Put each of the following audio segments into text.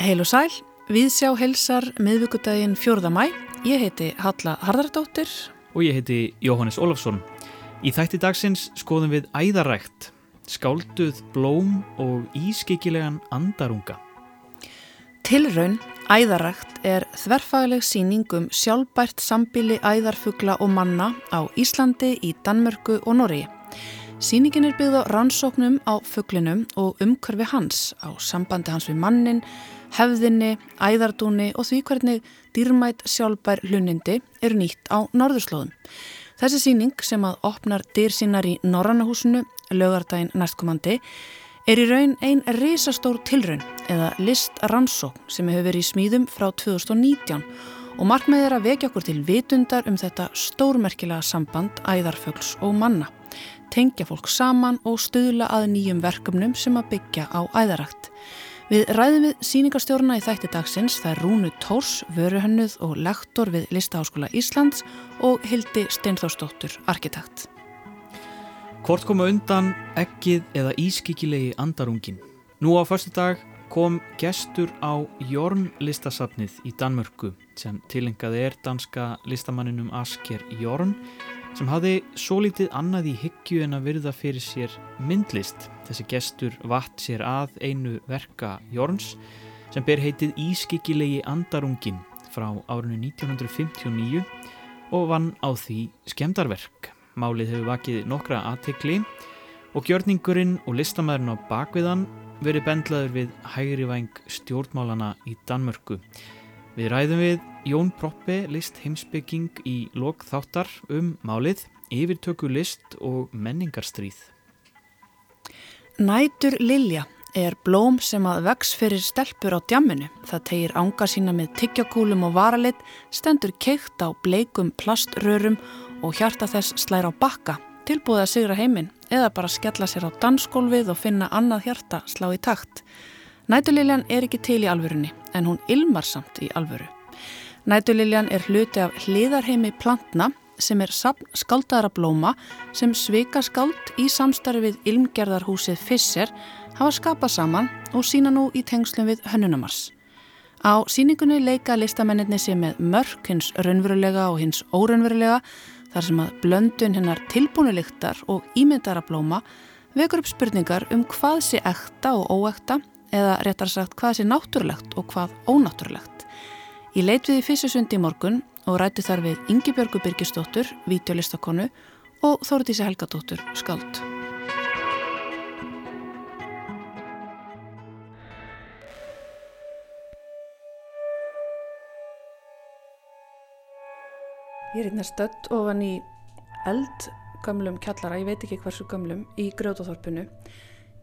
Heil og sæl, við sjá helsar miðvíkudaginn 4. mæ. Ég heiti Halla Hardardóttir. Og ég heiti Jóhannes Ólafsson. Í þætti dagsins skoðum við æðarækt, skálduð blóm og ískikilegan andarunga. Tilraun æðarækt er þverfagleg síning um sjálfbært sambili æðarfugla og manna á Íslandi, í Danmörku og Norri. Sýningin er byggð á rannsóknum á fuglinum og umkörfi hans á sambandi hans við mannin, hefðinni, æðardúni og því hvernig dýrmætt sjálfbær hlunindi eru nýtt á norðurslóðum. Þessi síning sem að opnar dyr sínar í Norrannahúsinu, lögardaginn næstkomandi, er í raun ein risastór tilraun eða list rannsókn sem hefur verið í smíðum frá 2019 og markmið er að vekja okkur til vitundar um þetta stórmerkilega samband æðarfögls og manna tengja fólk saman og stuðla að nýjum verkefnum sem að byggja á æðarakt. Við ræðum við síningarstjórna í þætti dagsins það er Rúnu Tórs, vöruhönnuð og lektor við Listaháskóla Íslands og Hildi Steinþórsdóttur, arkitekt. Hvort koma undan ekkið eða ískikilegi andarungin? Nú á förstu dag kom gestur á Jorn listasafnið í Danmörku sem tilengaði er danska listamanninum Asker Jorn sem hafði svo litið annað í hyggju en að virða fyrir sér myndlist. Þessi gestur vatt sér að einu verka Jorns sem ber heitið Ískikilegi andarungin frá árinu 1959 og vann á því skemdarverk. Málið hefur vakið nokkra aðtekli og gjörningurinn og listamæðurinn á bakviðan verið bendlaður við hægri væng stjórnmálana í Danmörku. Við ræðum við Jón Proppe, list heimsbygging í lok þáttar um málið, yfirtöku list og menningarstríð. Nætur Lilja er blóm sem að vex fyrir stelpur á djamminu. Það tegir ánga sína með tyggjakúlum og varalit, stendur keitt á bleikum plaströrum og hjarta þess slær á bakka, tilbúið að sigra heiminn eða bara skella sér á dansgólfið og finna annað hjarta slá í takt. Nætuliljan er ekki til í alvörunni en hún ilmar samt í alvöru. Nætuliljan er hluti af hliðarheimi plantna sem er skaldara blóma sem svika skald í samstarfi við ilmgerðarhúsið Fisser hafa skapað saman og sína nú í tengslum við hönnunamars. Á síningunni leika listamennirni sem með mörk hins raunverulega og hins óraunverulega þar sem að blöndun hennar tilbúniliktar og ímyndara blóma vekur upp spurningar um hvað sé ekta og óekta eða réttar sagt hvað sé náttúrulegt og hvað ónáttúrulegt. Ég leit við í Fysisundi í morgun og rætti þar við Ingi Björgu Birgisdóttur, videolistakonu og Þórutísi Helgadóttur, skald. Ég er hérna stödd ofan í eldgamlum kjallara, ég veit ekki hversu gamlum, í Grjótaþorpunu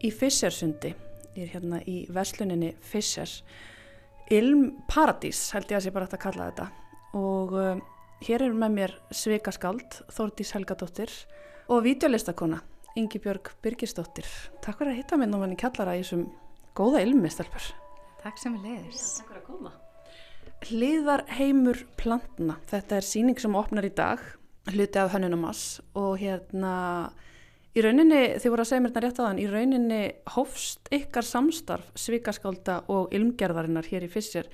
í Fysarsundi ég er hérna í versluninni Fischer Ilm Paradís held ég að sé bara hægt að kalla þetta. Og uh, hér er með mér Sveikaskald, Þórdís Helgadóttir og videolistakona Ingi Björg Birgisdóttir. Takk fyrir að hitta mér náman í kallara í þessum góða ilmi stelpur Takk sem við leiðis. Takk fyrir að koma. Hliðarheimur plantna, þetta er síning sem opnar í dag hluti af hönnunumass og hérna Í rauninni, þið voru að segja mér þetta rétt aðan, í rauninni hófst ykkar samstarf svíkaskálda og ilmgerðarinnar hér í Fissir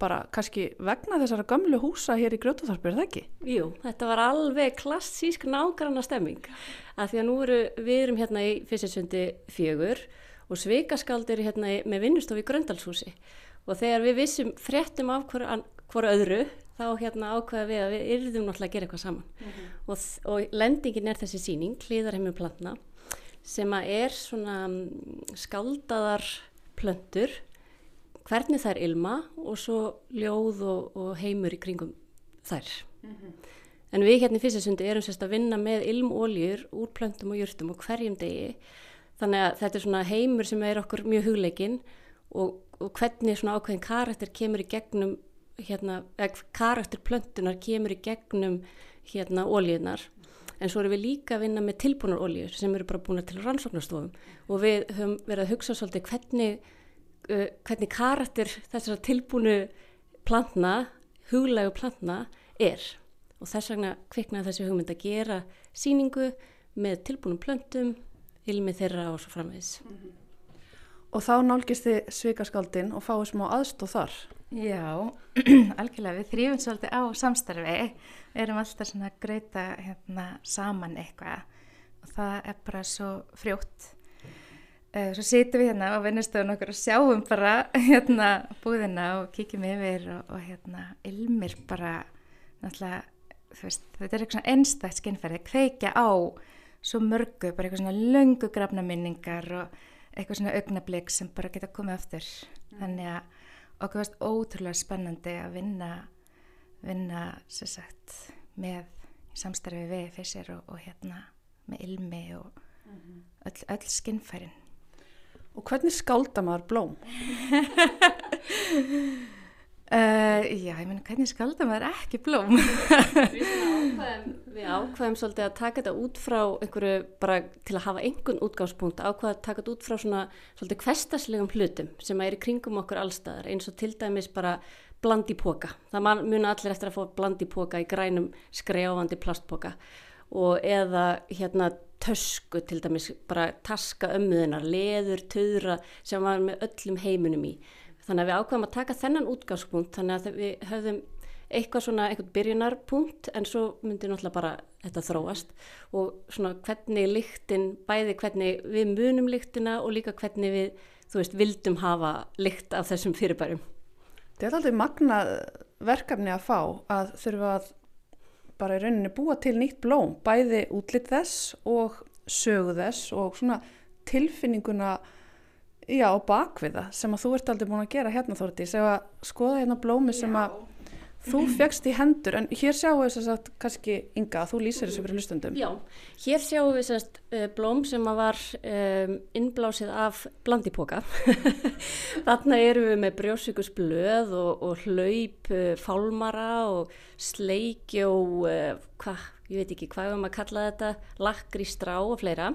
bara kannski vegna þessara gamlu húsa hér í Grjótaþorpi, er það ekki? Jú, þetta var alveg klassísk nágranna stemming að því að nú eru, við erum hérna í Fissirsundi fjögur og svíkaskáldi eru hérna með vinnustofi í Gröndalshúsi og þegar við vissum fréttum af hverju öðru þá hérna ákveða við að við yrðum náttúrulega að gera eitthvað saman mm -hmm. og, og lendingin er þessi síning, hlýðarheimur plantna sem að er svona mm, skáldaðar plöntur hvernig þær ilma og svo ljóð og, og heimur í kringum þær mm -hmm. en við hérna í Físasundi erum sérst að vinna með ilmóljur úr plöntum og júrtum og hverjum degi þannig að þetta er svona heimur sem er okkur mjög hugleikinn og, og hvernig svona ákveðin karakter kemur í gegnum hérna, karakterplöntunar kemur í gegnum hérna ólíðnar en svo erum við líka að vinna með tilbúnar ólíður sem eru bara búin til rannsóknarstofum og við höfum verið að hugsa svolítið hvernig, uh, hvernig karakter þessara tilbúnu plantna, huglægu plantna er og þess vegna kviknaði þessi hugmynd að gera síningu með tilbúnum plöntum, ilmi þeirra og svo framvegs. Mm -hmm. Og þá nálgist þið svikaskaldin og fáið smá aðstóð þar. Já, algjörlega, við þrýfum svolítið á samstarfi, við erum alltaf svona greita hérna, saman eitthvað og það er bara svo frjótt. Uh, svo sýtum við hérna á vinnustöðun okkur og sjáum bara hérna búðina og kíkjum yfir og, og hérna ilmir bara, náttúrulega, veist, þetta er eitthvað einstætt skinnferði, kveikja á svo mörgu, bara eitthvað svona löngu grafna minningar og eitthvað svona augnablík sem bara geta komið aftur. Mm. Þannig að okkur varst ótrúlega spennandi að vinna, vinna sagt, með samstarfi við fyrst og, og hérna með ilmi og mm -hmm. öll, öll skinnfærin. Og hvernig skálda maður blóm? Uh, já, ég menn, hvernig skálda maður ekki blóm? við ákveðum svolítið að taka þetta út frá einhverju, bara til að hafa einhvern útgáðspunkt, ákveða að taka þetta út frá svona svolítið hverstaslegum hlutum sem er í kringum okkur allstaðar, eins og til dæmis bara blandi póka. Það muna allir eftir að fá blandi póka í grænum skrjáfandi plastpóka og eða hérna tösku til dæmis, bara taska ömmuðinar, leður, töðra sem var með öllum heiminum í Þannig að við ákvæmum að taka þennan útgangspunkt þannig að við höfðum eitthvað svona eitthvað byrjunarpunkt en svo myndi náttúrulega bara þetta þróast og svona hvernig líktin, bæði hvernig við munum líktina og líka hvernig við, þú veist, vildum hafa líkt af þessum fyrirbærum. Þetta er alltaf magna verkefni að fá að þurfa að bara í rauninni búa til nýtt blóm, bæði útlitt þess og sögu þess og svona tilfinninguna já, bakviða sem að þú ert aldrei búin að gera hérna Þórti sem að skoða hérna blómi sem að þú fegst í hendur en hér sjáum við þess að kannski Inga þú lýsir þessu fyrir hlustundum Já, hér sjáum við þess að uh, blóm sem að var um, innblásið af blandipoka. Þarna eru við með brjósikusblöð og, og hlaup uh, fálmara og sleiki og uh, hvað, ég veit ekki hvað við erum að kalla þetta lakri strá og fleira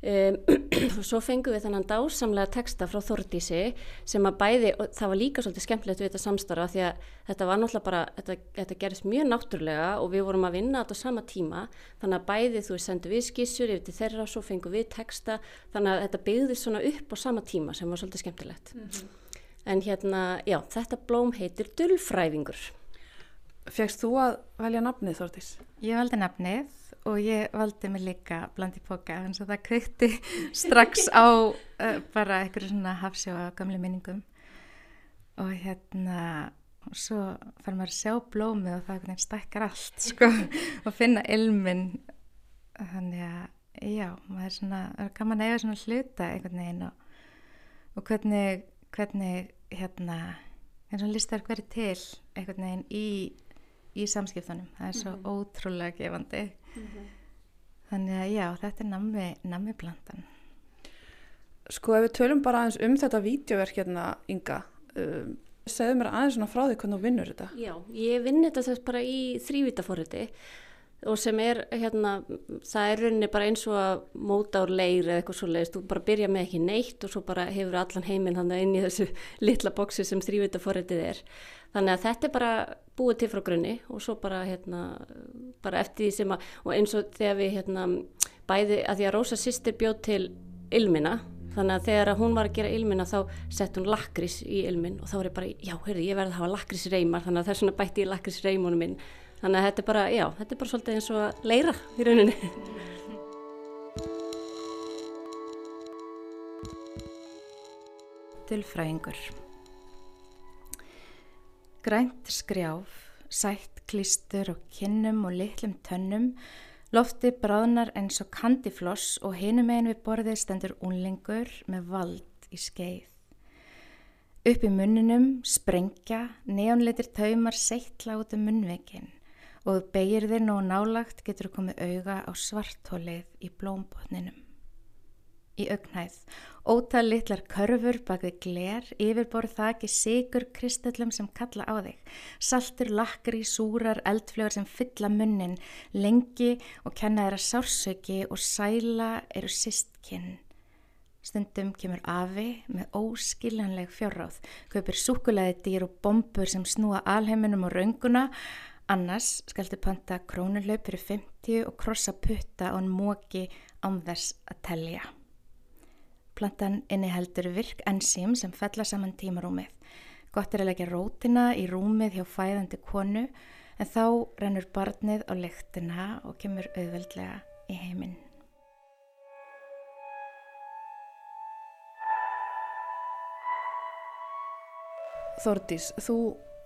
Um, svo fengum við þennan dásamlega texta frá Þordísi sem að bæði, það var líka svolítið skemmtilegt við þetta samstarfa því að þetta var náttúrulega bara, þetta, þetta gerist mjög náttúrulega og við vorum að vinna þetta á sama tíma. Þannig að bæði þú sendu við skissur yfir til þeirra og svo fengum við texta. Þannig að þetta byggðist svona upp á sama tíma sem var svolítið skemmtilegt. Mm -hmm. en hérna, já, þetta blóm heitir Dullfræfingur Fegst þú að velja nafnið Þordís? Ég valdi nafnið og ég valdi mig líka blandi póka þannig að það kveikti strax á uh, bara einhverju svona hafsjóa gamle minningum. Og hérna og svo fær maður að sjá blómið og það stækkar allt sko og finna ilmin þannig að já, maður er svona er gaman að eiga svona hluta einhvern veginn og, og hvernig hvernig hérna eins og listar hverju til einhvern veginn í í samskiptunum, það er svo mm -hmm. ótrúlega gefandi mm -hmm. þannig að já, þetta er nammi, nammi blandan Sko ef við tölum bara aðeins um þetta vídeoverk hérna Inga um, segðu mér aðeins svona frá því hvernig þú vinnur þetta Já, ég vinn þetta þess bara í þrývitaforriti og sem er hérna, það er rauninni bara eins og að móta úr leir eða eitthvað svo leiðist, þú bara byrja með ekki neitt og svo bara hefur allan heiminn hann inn í þessu litla bóksi sem þrývitaforritið er. Þannig að þetta er bara búið til frá grunni og svo bara hérna bara eftir því sem að og eins og þegar við hérna bæði að því að Rósa sýstir bjóð til ilmina þannig að þegar hún var að gera ilmina þá sett hún lakris í ilmin og þá er ég bara já, heyrðu, ég verði að hafa lakris reymar þannig að þannig að þetta er bara, já, þetta er bara svolítið eins og að leira í rauninni. Tilfræðingur. Grænt skrjáf, sætt klístur og kinnum og litlum tönnum, lofti bráðnar eins og kandifloss og hinum einn við borðið stendur unlingur með vald í skeið. Upp í munninum sprengja, neonleitir taumar seittla út um munnveikin og begir þér nú nálagt getur komið auga á svartólið í blómbotninum í augnæð. Ótal litlar körfur bak við gler, yfirborð þaki sigur kristallum sem kalla á þig. Saltur, lakri, súrar, eldflögur sem fylla munnin, lengi og kenna þeirra sársöki og sæla eru sistkinn. Stundum kemur afi með óskiljanleg fjárráð, kaupir súkulæði dýr og bombur sem snúa alheiminum og raunguna, annars skaldu panta krónulaup fyrir 50 og krossa putta en móki án þess að telja. Rósplantan inni heldur virk ensím sem fella saman tímarúmið. Gott er að leggja rótina í rúmið hjá fæðandi konu en þá rennur barnið á lektina og kemur auðveldlega í heiminn. Þordís, þú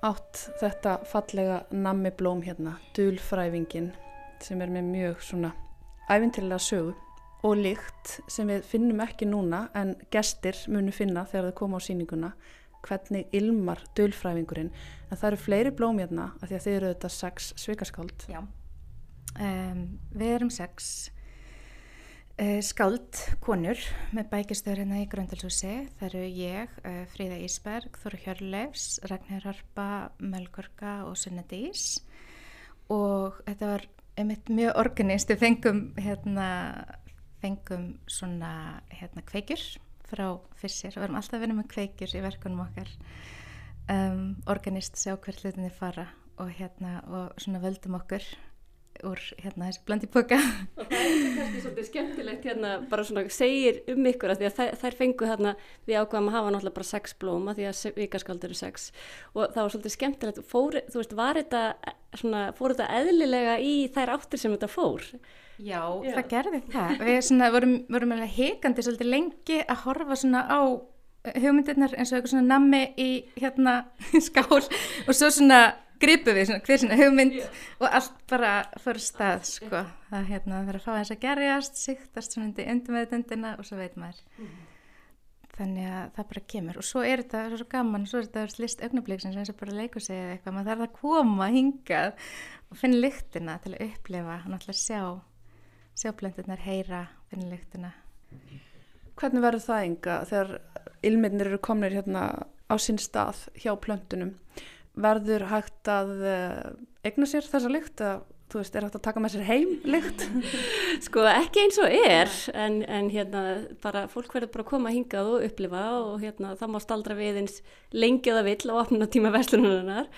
átt þetta fallega nammi blóm hérna, dulfræfingin sem er með mjög svona æfintilega sögu og lykt sem við finnum ekki núna en gestir munu finna þegar þau koma á síninguna hvernig ilmar dulfræfingurinn. En það eru fleiri blóm hérna af því að þið eru þetta sex svikaskáld. Já, um, við erum sex skáld konur með bækistöður hérna í Gröndalshúsi. Það eru ég, uh, Fríða Ísberg Þóru Hjörleifs, Ragnir Harpa Melgorka og Sunna Dís. Og þetta var einmitt mjög organist, við fengum hérna, fengum svona hérna kveikjur frá og við erum alltaf að vinna með kveikjur í verkunum okkar. Um, organist sjá hvert hlutinni fara og hérna og svona völdum okkur úr hérna þessi blandi boka og það er kannski svolítið skemmtilegt hérna bara svona segir um ykkur að því að þær, þær fengu hérna við ákvæmum að hafa náttúrulega bara sex blóm að því að vikaskald eru sex. Og það var svolítið skemmtilegt fór, þú veist, var þetta svona, fór þetta eðlilega í þær áttir sem þetta fór? Já, Já. það gerði það. Við svona, vorum, vorum heikandi svolítið lengi að horfa svona á hugmyndirnar eins og eitthvað svona nammi í hérna skál og svo svona gripu við svona, hver svona hugmynd yeah. og allt bara fyrir stað sko. það hérna, verður að fá þess að gerjast síktast svona undir undirmeðutundina og svo veit maður mm -hmm. þannig að það bara kemur og svo er þetta svo, svo gaman, svo er þetta list augnablíksins eins og bara leikur sig eða eitthvað, maður þarf að koma hingað og finna lyktina til að upplifa og náttúrulega sjá sjá blöndunar, heyra, finna lyktina Hvernig verður það enga þegar ilminnir eru komnir hérna á sinn stað hjá plöndunum verður hægt að eh, egna sér þessa lykt að þú veist, er hægt að taka með sér heim lykt? sko ekki eins og er en, en hérna bara fólk verður bara að koma hingað og upplifa og hérna það má staldra við eins lengi að það vill á opna tíma verslununar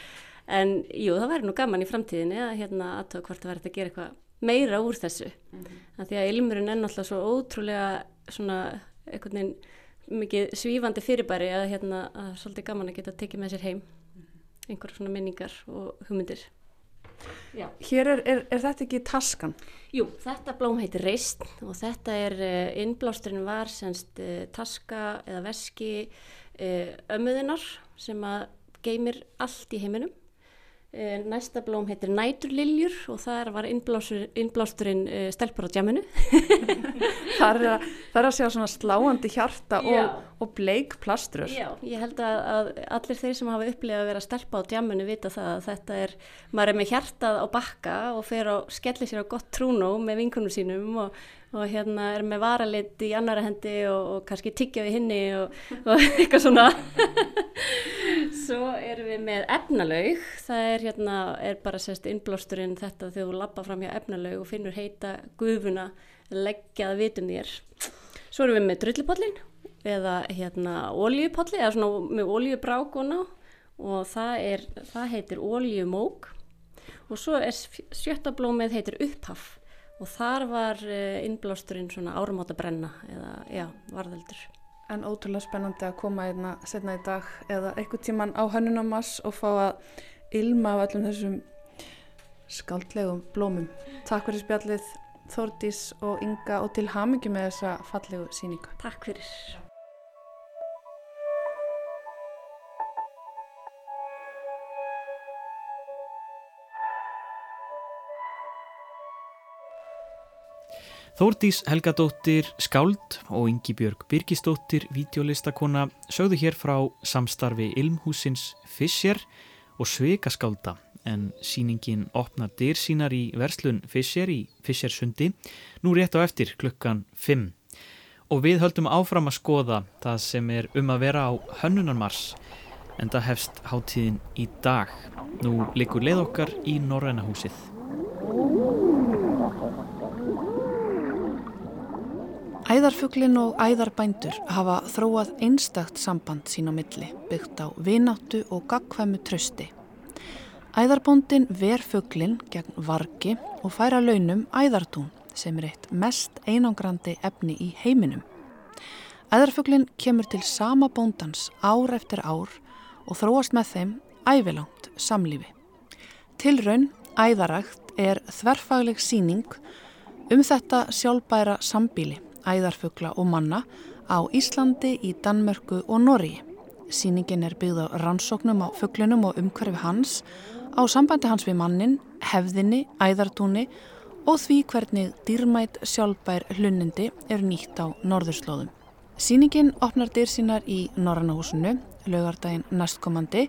en jú það verður nú gaman í framtíðinni að hérna aðtöða hvort það verður að gera eitthvað meira úr þessu mm -hmm. því að ilmurinn er náttúrulega svo ótrúlega svona einhvern veginn mikið svífandi fyrirbæri að hérna að svolítið gaman að geta tekið með sér heim einhverja svona minningar og hugmyndir. Já. Hér er, er, er þetta ekki taskan? Jú, þetta blóm heitir reist og þetta er, uh, innblásturinn var semst uh, taska eða veski uh, ömmuðinnar sem að geymir allt í heiminum Eh, næsta blóm heitir Næturliljur og það var innblásturinn uh, stelpur á djaminu. það, er að, það er að sjá svona sláandi hjarta og, og bleik plastrur. Já, ég held að, að allir þeir sem hafa upplifað að vera stelpa á djaminu vita það að þetta er, maður er með hjartað á bakka og fer og skellir sér á gott trúnó með vinkunum sínum og og hérna er með varalit í annara hendi og, og kannski tiggja við hinni og, og eitthvað svona. Svo erum við með efnalaug. Það er hérna, er bara sérst innblásturinn þetta þegar þú lappa fram hjá efnalaug og finnur heita gufuna leggjað vitum þér. Svo erum við með drullipollin eða hérna oljupolli eða svona með oljubrákuna og það, er, það heitir oljumók og svo er sjötta blómið heitir upphaf og þar var eh, innblásturinn svona árumáta brenna eða já, varðeldur. En ótrúlega spennandi að koma einna setna í dag eða eitthvað tíman á hönnunamas og fá að ilma af allum þessum skaldlegum blómum. Takk fyrir spjallið Þórdís og Inga og til hamingi með þessa fallegu síninga. Takk fyrir. Þórdís Helgadóttir Skáld og Ingi Björg Birgisdóttir videolistakona sögðu hér frá samstarfi Ilmhúsins Fischer og Sveikaskálda en síningin opnar dyr sínar í verslun Fischer í Fischersundi nú rétt á eftir klukkan 5 og við höldum áfram að skoða það sem er um að vera á hönnunarmars en það hefst háttíðin í dag. Nú likur leið okkar í Norrænahúsið. Æðarfuglin og æðarbændur hafa þróað einstakt samband sín á milli, byggt á vináttu og gagkvæmu trösti. Æðarbóndin ver fuglin gegn vargi og færa launum æðartún sem er eitt mest einangrandi efni í heiminum. Æðarfuglin kemur til sama bóndans ár eftir ár og þróast með þeim ævilangt samlífi. Tilraun æðarægt er þverfagleg síning um þetta sjálfbæra sambíli æðarfugla og manna á Íslandi, í Danmörku og Norri. Sýningin er byggð á rannsóknum á fugglinum og umhverfi hans, á sambandi hans við mannin, hefðinni, æðartúni og því hvernig dýrmætt sjálfbær hlunindi er nýtt á norðurslóðum. Sýningin opnar dyr sínar í Norrannahúsinu, lögardaginn næstkomandi,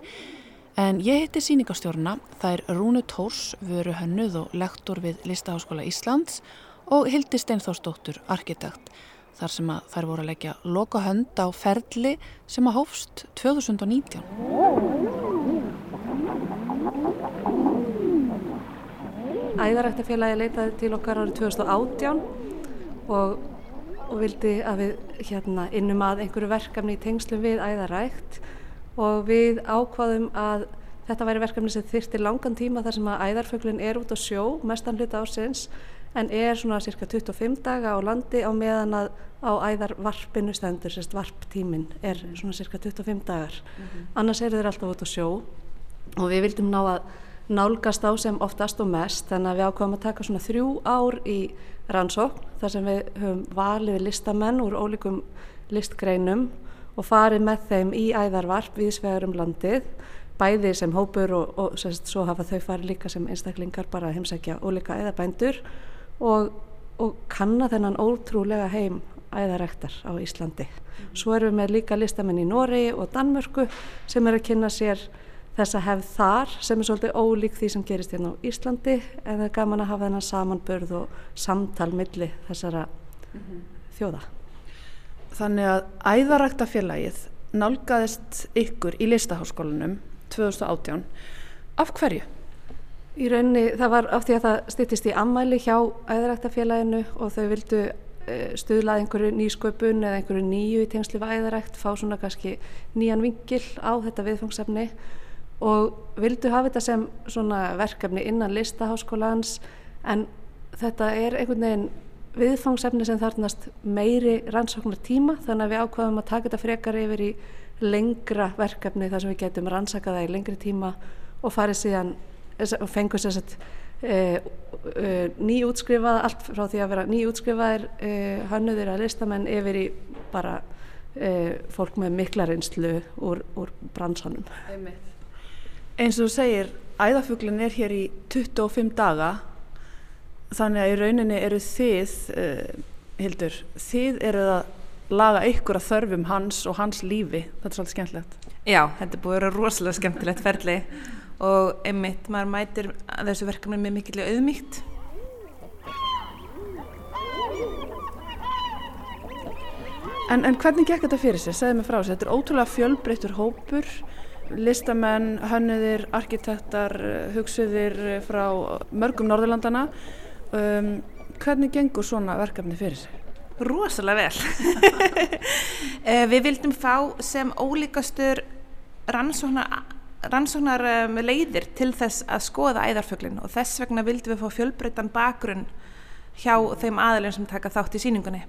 en ég heiti sýningastjórna, það er Rúnu Tórs, vöru hönnuð og lektor við Listaháskóla Íslands og Hildi Steinþórsdóttur, arkitekt þar sem að þær voru að leggja loka hönd á ferli sem að hófst 2019. Æðaræktafélagi leitaði til okkar árið 2018 og, og vildi að við hérna, innum að einhverju verkefni í tengslum við æðarækt og við ákvaðum að þetta væri verkefni sem þyrti langan tíma þar sem að æðarföglun er út á sjó mestan hluta ásins en er svona cirka 25 daga á landi á meðan að á æðarvarpinu stendur, sérst varptímin er svona cirka 25 dagar mm -hmm. annars eru þeir alltaf út á sjó og við vildum ná að nálgast á sem oftast og mest þannig að við ákvæmum að taka svona þrjú ár í rannsókn þar sem við höfum valið listamenn úr ólíkum listgreinum og farið með þeim í æðarvarp við svegarum landið bæði sem hópur og, og sérst, svo hafa þau farið líka sem einstaklingar bara heimsækja ólíka æðabændur og, og kanna þennan ótrúlega heim æðarektar á Íslandi. Mm. Svo erum við með líka listamenn í Nóri og Danmörku sem er að kynna sér þessa hefð þar sem er svolítið ólík því sem gerist hérna á Íslandi en það er gaman að hafa þennan samanbörð og samtal milli þessara mm -hmm. þjóða. Þannig að æðaræktafélagið nálgæðist ykkur í listaháskólanum 2018. Af hverju? Í rauninni það var af því að það stýttist í ammæli hjá æðaræktafélaginu og þau vildu eh, stuðlað einhverju nýsköpun eða einhverju nýju í tengslu við æðarækt, fá svona kannski nýjan vingil á þetta viðfangsefni og vildu hafa þetta sem svona verkefni innan listaháskólans. En þetta er einhvern veginn viðfangsefni sem þarnast meiri rannsóknar tíma þannig að við ákvaðum að taka þetta frekar yfir í lengra verkefni þar sem við getum rannsakað það í lengri tíma og farið síðan og fengur sér sett Uh, uh, nýjútskrifaða allt frá því að vera nýjútskrifaðir uh, hannuðir að listamenn yfir í bara fólk með mikla reynslu úr, úr bransanum. Eins og þú segir æðafuglin er hér í 25 daga þannig að í rauninni eru þið Hildur, þið eru að laga ykkur að þörfum hans og hans lífi. Þetta er svolítið skemmtilegt. Já, þetta búið að vera rosalega skemmtilegt ferli og einmitt maður mætir þessu verkefni með mikilvæg auðmíkt En, en hvernig gekk þetta fyrir sig? Segði mig frá þessu, þetta er ótrúlega fjölbreyttur hópur. Listamenn, hönnuðir, arkitektar hugsuðir frá mörgum Norðurlandana um, hvernig gengur svona verkefni fyrir sig? Rósalega vel. Eh, Við vildum fá sem ólíkastur rannsóknar rannsóknar um, leiðir til þess að skoða æðarföglin og þess vegna vildum við fá fjölbreytan bakgrunn hjá þeim aðalinn sem taka þátt í síningunni.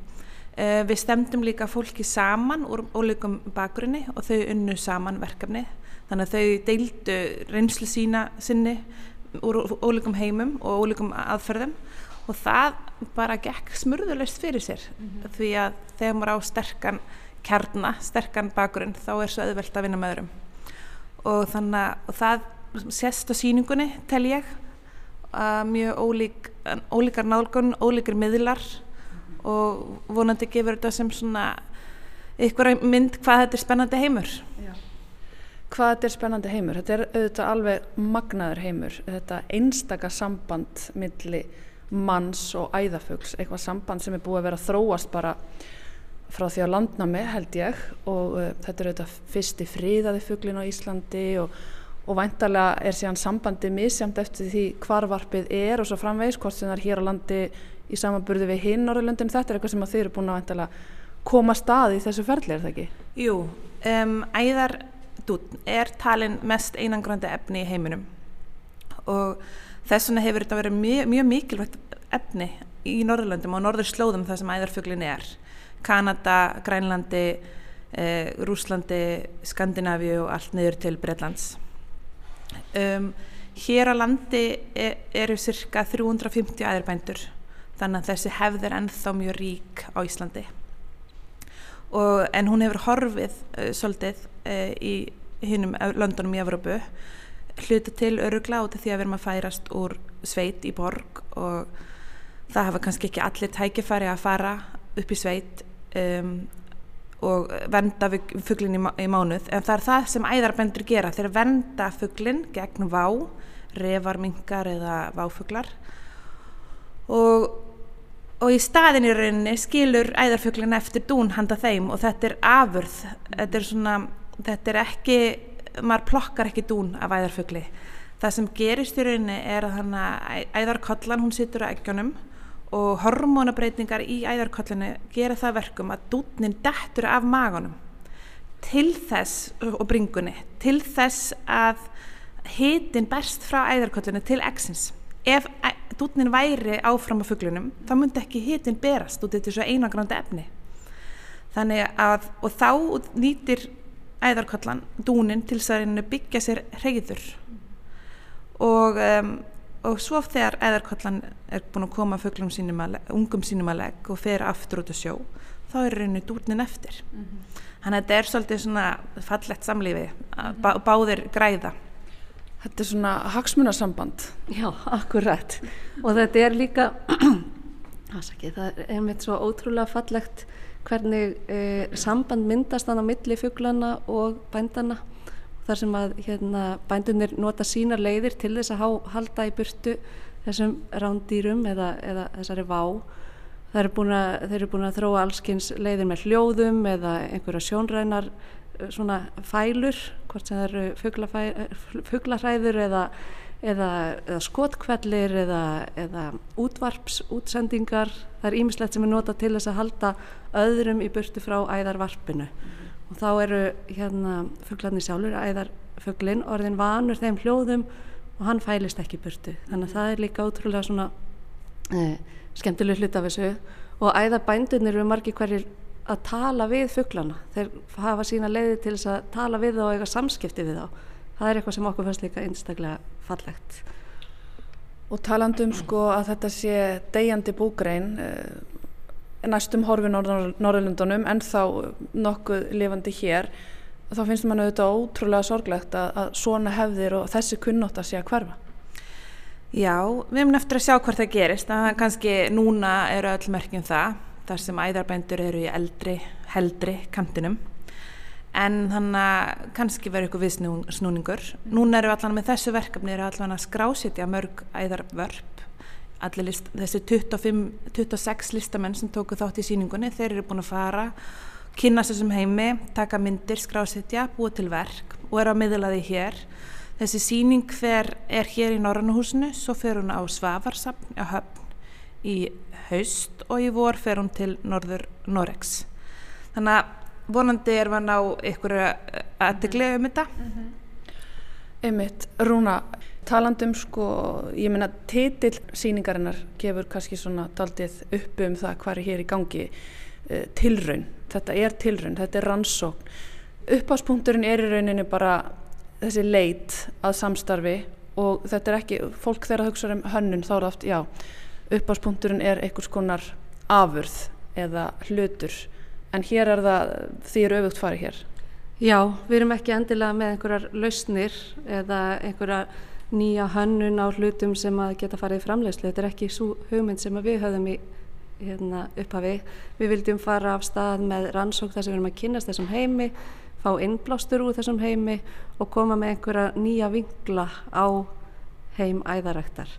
Uh, við stemdum líka fólki saman úr ólíkum bakgrunni og þau unnu saman verkefni þannig að þau deildu reynslu sína sinni úr ólíkum heimum og ólíkum aðferðum og það bara gekk smurðulegst fyrir sér mm -hmm. því að þegar maður á sterkan kjarna, sterkan bakgrunn þá er svo auðvelt að vinna með öðrum og þannig að það sést á síningunni tel ég mjög ólík, ólíkar nálgun, ólíkar miðlar og vonandi gefur þetta sem svona ykkur mynd hvað þetta er spennandi heimur Já. Hvað þetta er spennandi heimur? Þetta er auðvitað alveg magnaður heimur þetta einstaka samband milli manns og æðafögls eitthvað samband sem er búið að vera þróast bara frá því að landnámi held ég og uh, þetta er auðvitað fyrsti fríðaði fugglin á Íslandi og, og væntalega er síðan sambandi misjamt eftir því hvarvarpið er og svo framvegs hvort sem það er hér á landi í samanburði við hinn Norrlöndin þetta er eitthvað sem þeir eru búin að væntalega koma stað í þessu ferli, er það ekki? Jú, um, æðardún er talin mest einangrandi efni í heiminum og þess vegna hefur þetta verið mjög, mjög mikilvægt efni í Norðurlöndum og Norður slóðum þar sem æðarfuglin er Kanada, Grænlandi, eh, Rúslandi, Skandinavíu og allt niður til Breitlands. Um, hér á landi er, eru cirka 350 æðurbændur þannig að þessi hefð er ennþá mjög rík á Íslandi. Og, en hún hefur horfið uh, svolítið uh, í hinnum löndunum í Evrópu hluta til örugla út af því að við erum að færast úr sveit í borg og það hafa kannski ekki allir tækifæri að fara upp í sveit um, og venda fugglin í, í mánuð. En það er það sem æðarbendur gera. Þeir venda fugglin gegn vá revarmingar eða váfuglar. Og og í staðin í rauninni skilur æðarfuglin eftir dún handa þeim og þetta er afurð. Þetta er svona, þetta er ekki maður plokkar ekki dún af æðarfugli. Það sem gerist í rauninni er að æðarkollan hún situr á eggjónum og hormonabreitingar í æðarkollinu gera það verkum að dúnin dettur af magunum til þess og bringunni til þess að hitin berst frá æðarkollinu til eggsins ef dútnin væri áfram á fugglunum þá myndi ekki hitin berast út er svo einagrandi efni. Þannig að og þá nýtir æðarkollan dúnin til þess að byggja sér reyður og, um, og svo þegar æðarkollan er búin að koma fugglum sínum að, ungum sínum að legg og fer aftur út að sjó þá er reynu dútnin eftir mm -hmm. þannig að þetta er svolítið svona fallett samlífi bá, báðir græða Þetta er svona hagsmunasamband. Já, akkurat. Og þetta er líka, það er einmitt svo ótrúlega fallegt hvernig eh, samband myndast þannig á milli fugglana og bændana. Þar sem að hérna, bændunir nota sínar leiðir til þess að há, halda í burtu þessum rándýrum eða, eða þessari vá. Þeir búin að, eru búin að þróa allskins leiðir með hljóðum eða einhverja sjónrænar svona fælur, hvort sem það eru fugglarhæður eða, eða, eða skotkvellir eða, eða útvarpsútsendingar. Það er ímislegt sem er nota til þess að halda öðrum í burtu frá æðarvarpinu. Og þá eru hérna fugglarnir sjálfur, æðarfugglin, orðin vanur þeim hljóðum og hann fælist ekki burtu. Þannig að það er líka ótrúlega svona eh, skemmtileg hlut af þessu. Og æðarbændunir eru margi hverjir að tala við fugglana þeir hafa sína leiði til þess að tala við þá og eiga samskipti við þá. Það er eitthvað sem okkur fannst líka einstaklega fallegt. Og talandum sko að þetta sé degjandi búgrein eh, næstum horfi Norðurlundunum en þá nokkuð lifandi hér þá finnst mann auðvitað ótrúlega sorglegt að, að svona hefðir og þessi kunnótt að sé að hverfa. Já, við hefum eftir að sjá hvort það gerist. Að kannski núna eru öll merkjum það þar sem æðarbændur eru í eldri, heldri kantinum. En þannig að kannski verður ykkur viðsnúningur. Núna eru allan með þessu verkefni eru allan að skrásitja mörg æðarvörp list, þessi 25, 26 listamenn sem tóku þátt í síningunni þeir eru búin að fara kynast þessum heimi, taka myndir, skrásitja búið til verk og eru á miðlaði hér. Þessi síning hver er hér í Norrannuhúsinu, svo fer hún á Svavarsapn á höfn í haust og í vor fer hún til norður Norex þannig að vonandi er við að ná ykkur aðteglega um þetta. Mm -hmm. Einmitt, Rúna talandum sko, ég meina titill síningarinnar gefur kannski svona daldið uppu um það hvað er hér í gangi uh, tilraun, þetta er tilraun þetta er rannsókn. Uppháspunkturinn er í rauninu bara þessi leit að samstarfi og þetta er ekki, fólk þegar það hugsa um hönnun þá er það oft, já uppáspunkturinn er einhvers konar afurð eða hlutur. En hér er það því er auðvögt farið hér. Já, við erum ekki endilega með einhverjar lausnir eða einhverja nýja hönnun á hlutum sem að geta farið í framlegslu þetta er ekki svo hugmynd sem við höfum í hérna, upphafi. Við vildum fara af stað með rannsók þar sem við erum að kynast þessum heimi fá innblástur úr þessum heimi og koma með einhverja nýja vingla á heim æðaræktar.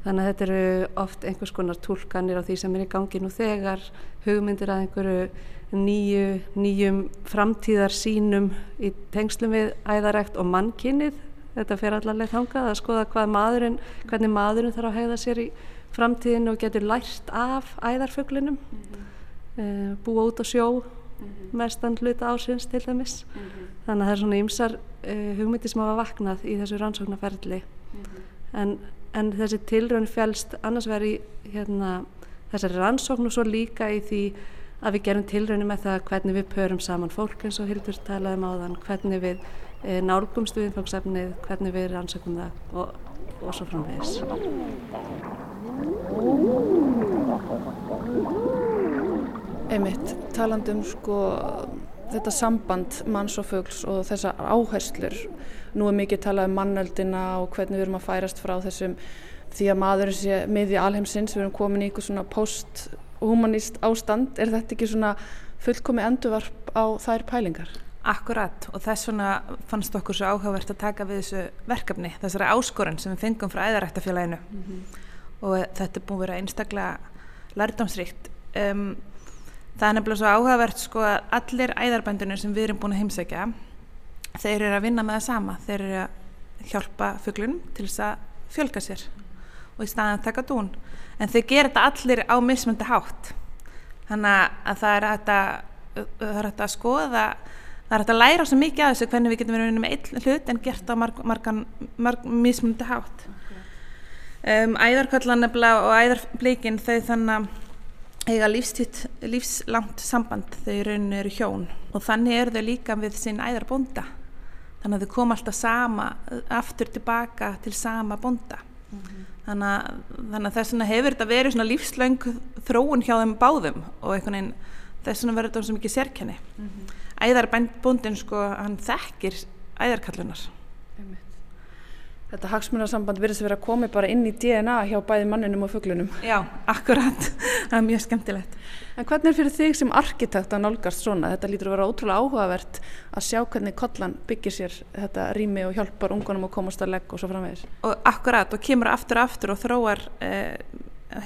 Þannig að þetta eru oft einhvers konar tólkanir á því sem er í gangi nú þegar, hugmyndir að einhverju nýju, nýjum framtíðar sínum í tengslum við æðarekt og mannkinnið. Þetta fer allarlega þangað að skoða hvað maðurinn, hvernig maðurinn þarf að hegða sér í framtíðinu og getur lært af æðarfuglinum, mm -hmm. uh, búa út á sjó, mm -hmm. mestan hluta ásins til dæmis. Mm -hmm. Þannig að það er svona ymsar uh, hugmyndir sem hafa vaknað í þessu rannsóknarferðli. En en þessi tilraun fælst annars verið hérna, þessari rannsókn og svo líka í því að við gerum tilraunum með það hvernig við pörum saman fólk eins og Hildur talaði um áðan, hvernig við e, nálgumst viðfangsefnið, hvernig við rannsökum það og, og svo framvegis. Einmitt, talandum sko þetta samband manns og fugls og þessa áherslur. Nú er mikið talað um mannöldina og hvernig við erum að færast frá þessum því að maðurinn sé miði alheimsins, við erum komin í eitthvað svona post-humanist ástand. Er þetta ekki svona fullkomi endurvarp á þær pælingar? Akkurat og þess vegna fannst okkur svo áhugavert að taka við þessu verkefni, þessari áskorun sem við fengum frá æðarættafélaginu mm -hmm. og þetta er búin að vera einstaklega lærdomsríkt. Um, það er nefnilega svo áhugavert sko að allir æðarbændunir sem við erum búin að heimsækja, þeir eru að vinna með það sama, þeir eru að hjálpa fuglunum til þess að fjölga sér og í staðan að taka dún. En þeir gera þetta allir á mismöndi hátt, þannig að það er að, það er að skoða það er hægt að læra svo mikið af þessu hvernig við getum verið með einn hlut en gert á marg, margan, marg mismundi hátt okay. um, æðarkvöldan og æðarbleikin þau þannig að eiga lífstitt, lífslangt samband þau rauninu eru hjón og þannig eru þau líka við sinn æðarbonda þannig að þau koma alltaf sama aftur tilbaka til sama bonda mm -hmm. þannig, að, þannig að þess hefur þetta verið svona lífslöng þróun hjá þeim báðum og einhvern veginn þess vegna verður þetta svo mikið sérkenni mm -hmm æðarbændbúndin sko, hann þekkir æðarkallunar. Þetta hagsmunarsamband verðist að vera að komi bara inn í DNA hjá bæði manninum og fugglunum. Já, akkurat. það er mjög skemmtilegt. En hvernig er fyrir þig sem arkitekt að nálgast svona? Þetta lítur að vera ótrúlega áhugavert að sjá hvernig kollan byggir sér þetta rými og hjálpar ungunum að komast að legg og svo framvegis. Og akkurat og kemur aftur aftur og þróar eh,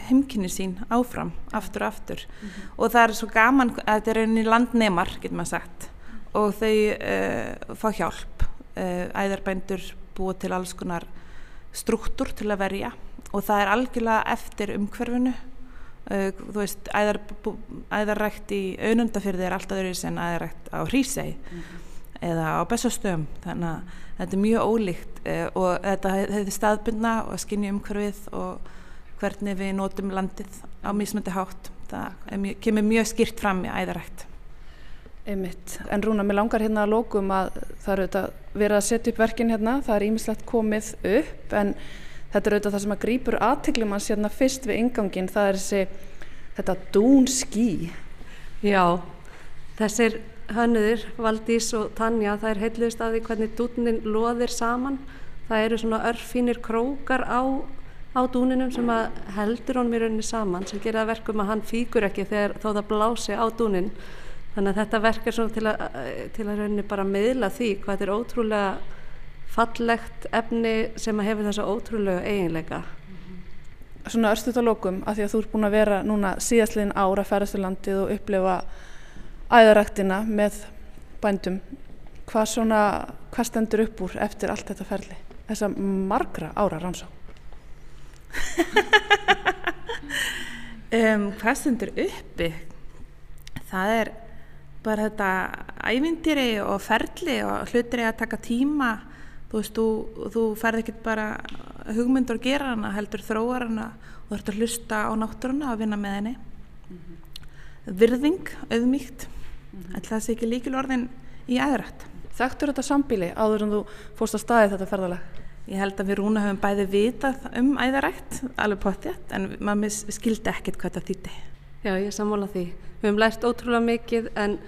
heimkynni sín áfram, aftur og aftur. Mm -hmm. og það er svo gaman að þetta er einni landneimar, getur maður sagt. Og þau uh, fá hjálp. Uh, æðarbændur búið til alls konar struktúr til að verja. Og það er algjörlega eftir umhverfinu. Uh, þú veist, æðar, æðarrækt í auðnundafyrði er alltaf öðru sem æðarrækt á Hrísei mm -hmm. eða á Bessastöðum. Þannig að þetta er mjög ólíkt. Og þetta hefði staðbundna og skinni umhverfið og hvernig við nótum landið á mismundi hátt. Það mjög, kemur mjög skýrt fram í æðarætt. Einmitt. En Rúna, mér langar hérna að lókum að það eru auðvitað verið að setja upp verkin hérna, það er ímislegt komið upp en þetta er auðvitað það sem að grýpur aðteglum hans hérna fyrst við ingangin, það er þessi, þetta dún skí. Já, þessir hönnuðir, Valdís og Tanja, það er heitluðist að því hvernig dúnin loðir saman, það eru svona örfínir krókar á á dúninum sem heldur honum í rauninni saman sem gerir það verkum að hann fíkur ekki þegar þó það blási á dúnin þannig að þetta verk er svona til að, til að rauninni bara miðla því hvað þetta er ótrúlega fallegt efni sem að hefur þessa ótrúlega eiginleika. Svona örstuðt á lókum að því að þú ert búin að vera núna síðastliðin ára ferðastulandið og upplefa æðaræktina með bændum hvað svona, hvað stendur upp úr eftir allt þetta ferli þessa margra ára rannsá um, hvað stundur uppi það er bara þetta ævindýri og ferli og hlutir er að taka tíma þú veist, þú, þú ferð ekkert bara hugmyndur að gera hana heldur þróar hana og þú ert að hlusta á náttúruna og vinna með henni mm -hmm. virðing, auðmíkt mm -hmm. það sé ekki líkilorðin í aðrætt Þekktur þetta sambíli áður en þú fórst að staði þetta ferðalag? Ég held að við rúna höfum bæði vitað um æðarætt, alveg potið, en maður skildi ekkert hvað það þýtti. Já, ég sammála því. Við höfum lært ótrúlega mikið en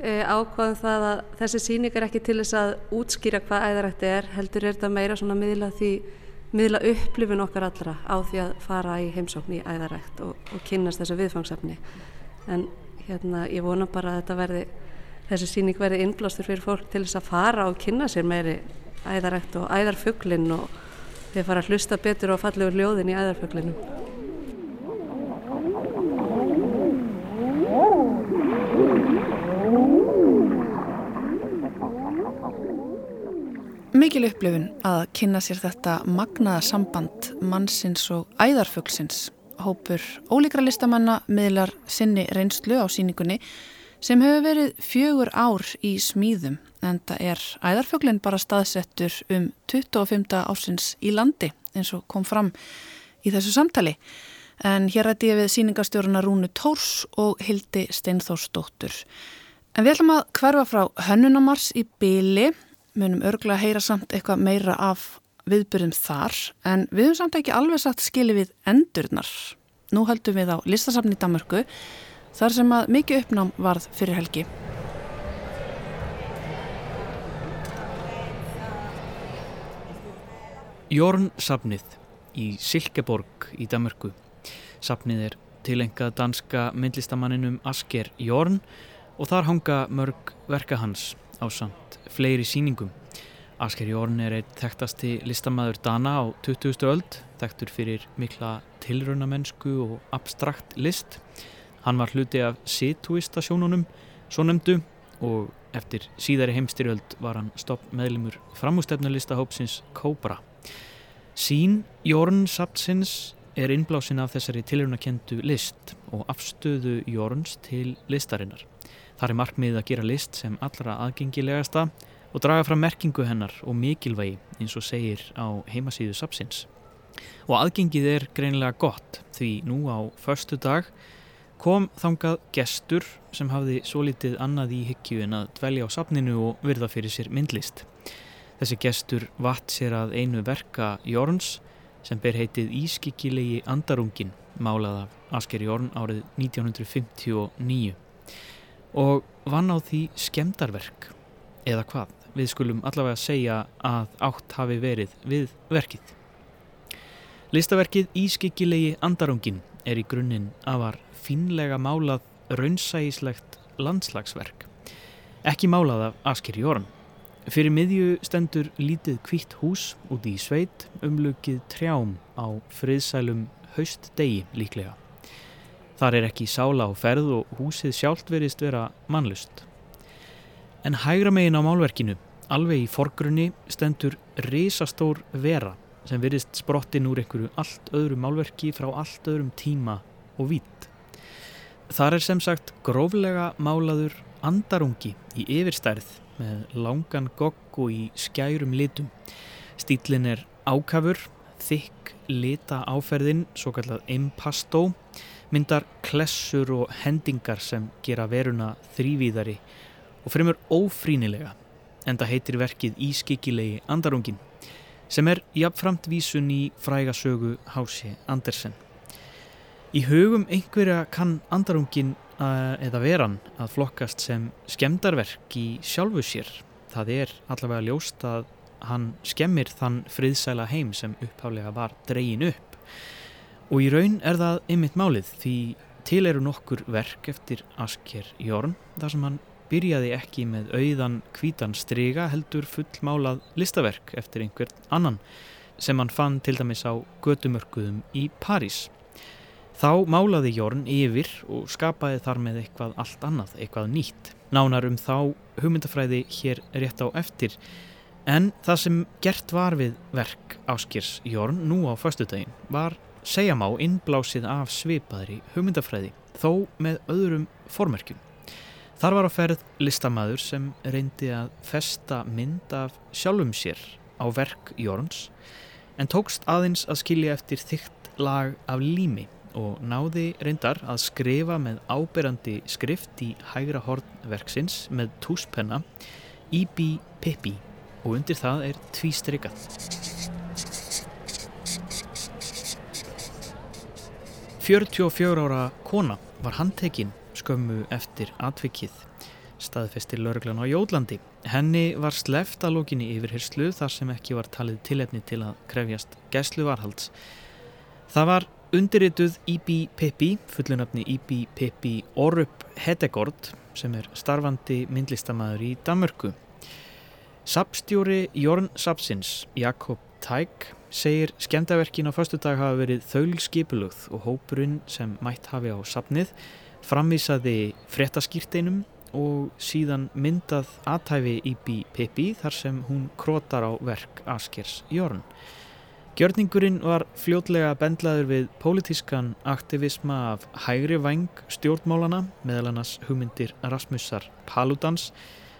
e, ákvaðum það að þessi síning er ekki til þess að útskýra hvað æðarætt er, heldur er þetta meira svona miðla því, miðla upplifun okkar allra á því að fara í heimsókn í æðarætt og, og kynast þessu viðfangsefni. En hérna, ég vona bara að þetta verði, þessi síning verði innblástur fyrir fólk til þess að fara og kynna sér meiri æðarækt og æðarfuglinn og við fara að hlusta betur og fallegur ljóðin í æðarfuglinum. Mikil upplifun að kynna sér þetta magnaða samband mannsins og æðarfuglsins. Hópur ólíkra listamanna miðlar sinni reynslu á síningunni sem hefur verið fjögur ár í smíðum en það er æðarfjöglinn bara staðsettur um 25. ásins í landi eins og kom fram í þessu samtali. En hér rætti ég við síningastjóruna Rúnu Tórs og Hildi Steinþórsdóttur. En við ætlum að hverfa frá hönnunamars í byli, munum örgulega að heyra samt eitthvað meira af viðbyrjum þar, en við höfum samt ekki alveg satt skili við endurnar. Nú höldum við á listasafni Damörku, þar sem að mikið uppnám varð fyrir helgi. Jórn safnið í Silkeborg í Damörku. Safnið er tilengað danska myndlistamanninum Asker Jórn og þar hanga mörg verka hans á samt fleiri síningum. Asker Jórn er eitt þekktasti listamæður Dana á 20. öld, þekktur fyrir mikla tilraunamennsku og abstrakt list. Hann var hluti af situistasjónunum, svo nefndu, og eftir síðari heimstyrjöld var hann stopp meðlumur framústefnulistahópsins Kóbra. Sín Jórn Sapsins er innblásin af þessari tilhjónakendu list og afstöðu Jórns til listarinnar. Það er markmiðið að gera list sem allra aðgengilegasta og draga fram merkingu hennar og mikilvægi eins og segir á heimasíðu Sapsins. Og aðgengið er greinilega gott því nú á förstu dag kom þangað gestur sem hafði svo litið annað í hyggju en að dvelja á sapninu og virða fyrir sér myndlist. Þessi gestur vatt sér að einu verka Jórns sem ber heitið Ískikilegi Andarungin málað af Asker Jórn árið 1959 og vann á því skemdarverk eða hvað, við skulum allavega segja að átt hafi verið við verkið. Listaverkið Ískikilegi Andarungin er í grunninn afar finlega málað raunsægislegt landslagsverk. Ekki málað af Asker Jórn Fyrir miðju stendur lítið kvítt hús úti í sveit umlukið trjám á friðsælum haustdegi líklega. Þar er ekki sála á ferð og húsið sjálft verist vera mannlust. En hægra megin á málverkinu, alveg í forgrunni, stendur risastór vera sem verist sprottin úr einhverju allt öðru málverki frá allt öðrum tíma og vít. Þar er sem sagt gróflega málaður andarungi í yfirstærð með langan gogg og í skærum litum. Stílinn er ákafur, þykk lita áferðin, svo kallað impasto, myndar klessur og hendingar sem gera veruna þrývíðari og fremur ófrínilega, en það heitir verkið Ískikilegi Andarungin, sem er jafnframt vísun í frægasögu Hási Andersen. Í hugum einhverja kann Andarungin eða veran að flokkast sem skemdarverk í sjálfu sér. Það er allavega ljóst að hann skemmir þann friðsæla heim sem upphálega var dreyin upp. Og í raun er það einmitt málið því til eru nokkur verk eftir Asker Jórn þar sem hann byrjaði ekki með auðan kvítan stryga heldur fullmálað listaverk eftir einhvern annan sem hann fann til dæmis á gödumörkuðum í París. Þá málaði Jórn yfir og skapaði þar með eitthvað allt annað, eitthvað nýtt. Nánar um þá hugmyndafræði hér rétt á eftir. En það sem gert var við verk áskirs Jórn nú á föstudaginn var segjamá innblásið af svipaðri hugmyndafræði, þó með öðrum formerkjum. Þar var á ferð listamæður sem reyndi að festa mynd af sjálfum sér á verk Jórns en tókst aðeins að skilja eftir þygt lag af lími og náði reyndar að skrifa með áberandi skrift í hægra hornverksins með túspenna Ibi Pippi og undir það er tvístrykað. Fjörtjó fjör ára kona var handtekinn skömmu eftir atvikið staðfestir lauruglan á Jólandi. Henni var sleft að lókinni yfirhyrslu þar sem ekki var talið tilefni til að krefjast gæsluvarhalds. Það var undirrituð Ibi Pippi, fullunafni Ibi Pippi Orup Hedegord sem er starfandi myndlistamæður í Danmörku. Sapstjóri Jórn Sapsins, Jakob Tæk, segir skemdaverkin á förstu dag hafa verið þaulskipulugð og hópurinn sem mætt hafi á sapnið framvísaði fréttaskýrteinum og síðan myndað aðtæfi Ibi Pippi þar sem hún krotar á verk Askers Jórn. Gjörningurinn var fljótlega bendlaður við pólitískan aktivisma af hægri vang stjórnmálana meðal annars hugmyndir Rasmusar Paludans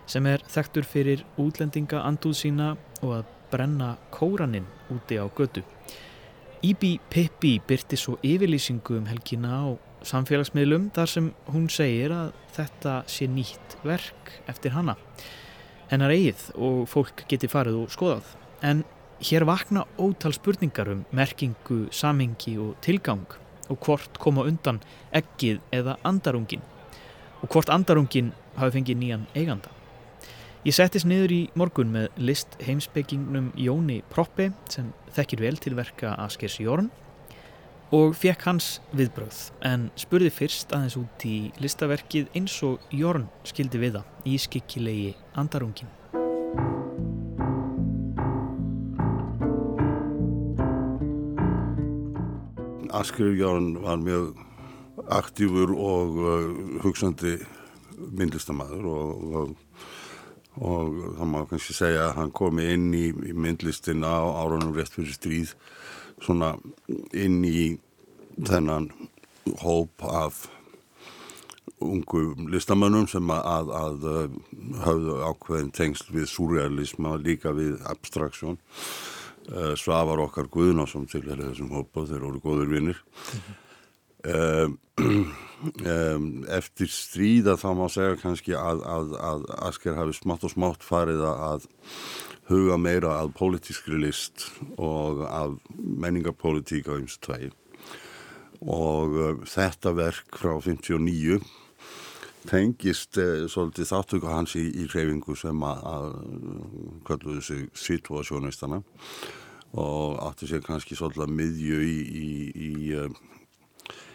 sem er þektur fyrir útlendinga andúð sína og að brenna kóraninn úti á götu. Íbí Pippi byrti svo yfirlýsingu um helgina á samfélagsmiðlum þar sem hún segir að þetta sé nýtt verk eftir hana. Hennar eigið og fólk geti farið og skoðað. En hér vakna ótal spurningar um merkingu, samhengi og tilgang og hvort koma undan ekkið eða andarungin og hvort andarungin hafi fengið nýjan eiganda. Ég settist niður í morgun með list heimsbyggingnum Jóni Proppi sem þekkir vel til verka Askers Jórn og fekk hans viðbröð en spurði fyrst aðeins út í listaverkið eins og Jórn skildi við það í skikkilegi Andarungin. Asker Jórn var mjög aktífur og uh, hugsandi myndlistamæður og, og og það má kannski segja að hann komi inn í, í myndlistin á árunum rétt fyrir stríð svona inn í þennan hóp af ungu listamönnum sem að, að hafðu ákveðin tengsl við surrealisma og líka við abstraksjón. uh, Svavar okkar Guðnásson til þessum hópa þeir eru góður vinnir mm -hmm. um, um, eftir stríða þá má segja kannski að, að, að Asker hafi smátt og smátt farið að huga meira að pólitískri list og að menningarpolítík á og tvei og uh, þetta verk frá 59 tengist uh, svolítið þáttöku hans í, í reyfingu sem að, að kalluðu sig situasjónistana og átti sér kannski svolítið að miðju í, í, í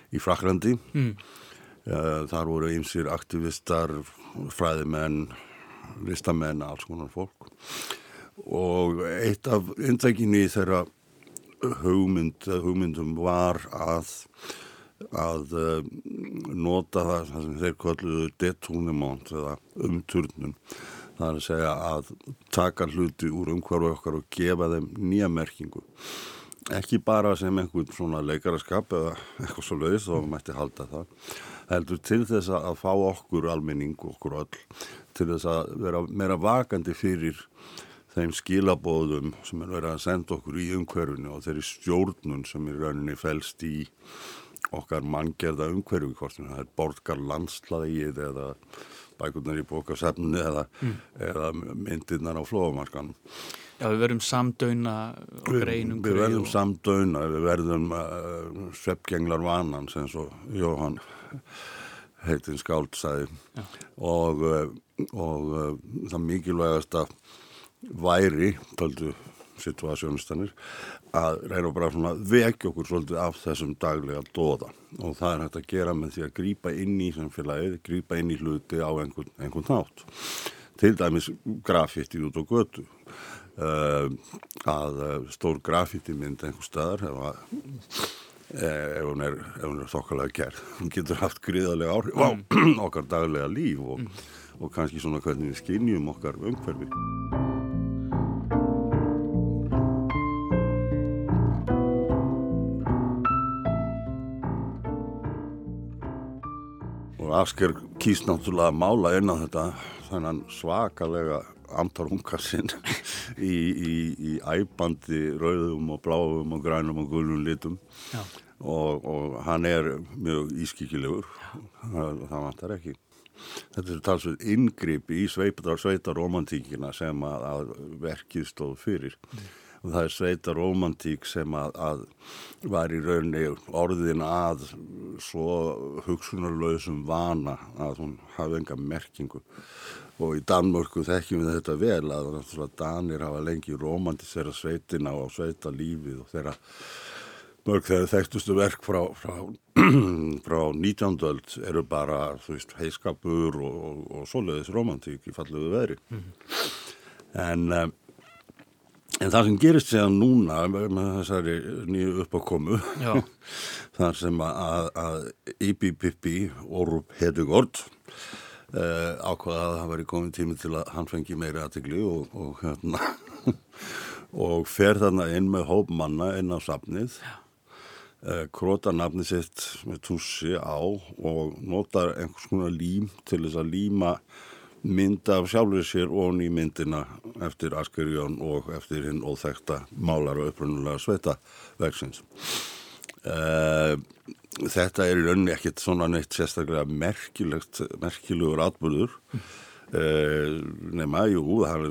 í Fraklandi mm. uh, þar voru ymsir aktivistar fræðimenn listamenn, alls konar fólk og eitt af indækinni þeirra hugmynd, hugmyndum var að að uh, nota það sem þeir kalluðu detúnumont eða umturnum það er að segja að taka hluti úr umhverfu okkar og gefa þeim nýja merkingu. Ekki bara sem einhvern svona leikaraskap eða eitthvað svo leiðis þá mætti halda það heldur til þess að fá okkur almenning, okkur öll til þess að vera meira vakandi fyrir þeim skilabóðum sem er verið að senda okkur í umhverfinu og þeirri stjórnun sem er rauninni fælst í okkar manngerða umhverfi hvort það er borgar landslaðið eða bækurnar í bókasefni eða, mm. eða myndirnar á flóðumarkanum Já, við verðum samdöina okkur einum Við verðum og... samdöina, við verðum uh, sveppgenglar vanan sem svo Jóhann heitinn skáld sagði Já. og, uh, og uh, það mikilvægast að væri, töldu situasjónistannir, að reyna bara svona vekja okkur svolítið af þessum daglega dóða og það er hægt að gera með því að grýpa inn í samfélagið, grýpa inn í hluti á einhvern, einhvern nátt til dæmis grafitti út á götu uh, að uh, stór grafíti mynd einhver staðar ef, að, ef hún er, er þokkalega gerð hún getur haft gríðarlega áhrif á mm. okkar daglega líf og, mm. og kannski svona hvernig við skinnjum okkar umhverfi og Asker kýst náttúrulega að mála inn á þetta þennan svakalega amtarungar sinn í, í, í æbandi rauðum og bláum og grænum og gulum litum. Og, og hann er mjög ískikilegur það, það vantar ekki. Þetta er talsveit ingripi í sveitaromantíkina sem að, að verkið stóð fyrir. Mm. Og það er sveitaromantík sem að, að var í raunni orðin að svo hugsunarlausum vana að hún hafi enga merkingu og í Danmörku þekkjum við þetta vel að Danir hafa lengi romantisera sveitina og sveita lífið og þeirra mörg þegar þekktustu verk frá, frá, frá 19. öld eru bara veist, heiskapur og, og, og svoleiðis romantík í falluðu veri mm -hmm. en um, en það sem gerist séðan núna með þessari nýju uppákomu þar sem að, að Pippi Orup Hedugord Uh, ákvaða að það væri komið tími til að hann fengi meiri aðtegli og, og, hérna, og fer þarna inn með hóp manna inn á safnið uh, króta nafni sitt með tússi á og notar einhvers konar lím til þess að líma mynd af sjálfur sér og ný myndina eftir Askerjón og eftir hinn óþekta málar og upprunulega sveita verksins. Uh, þetta er í rauninni ekkert svona neitt sérstaklega merkilegur atbyrður uh, nema, jú, það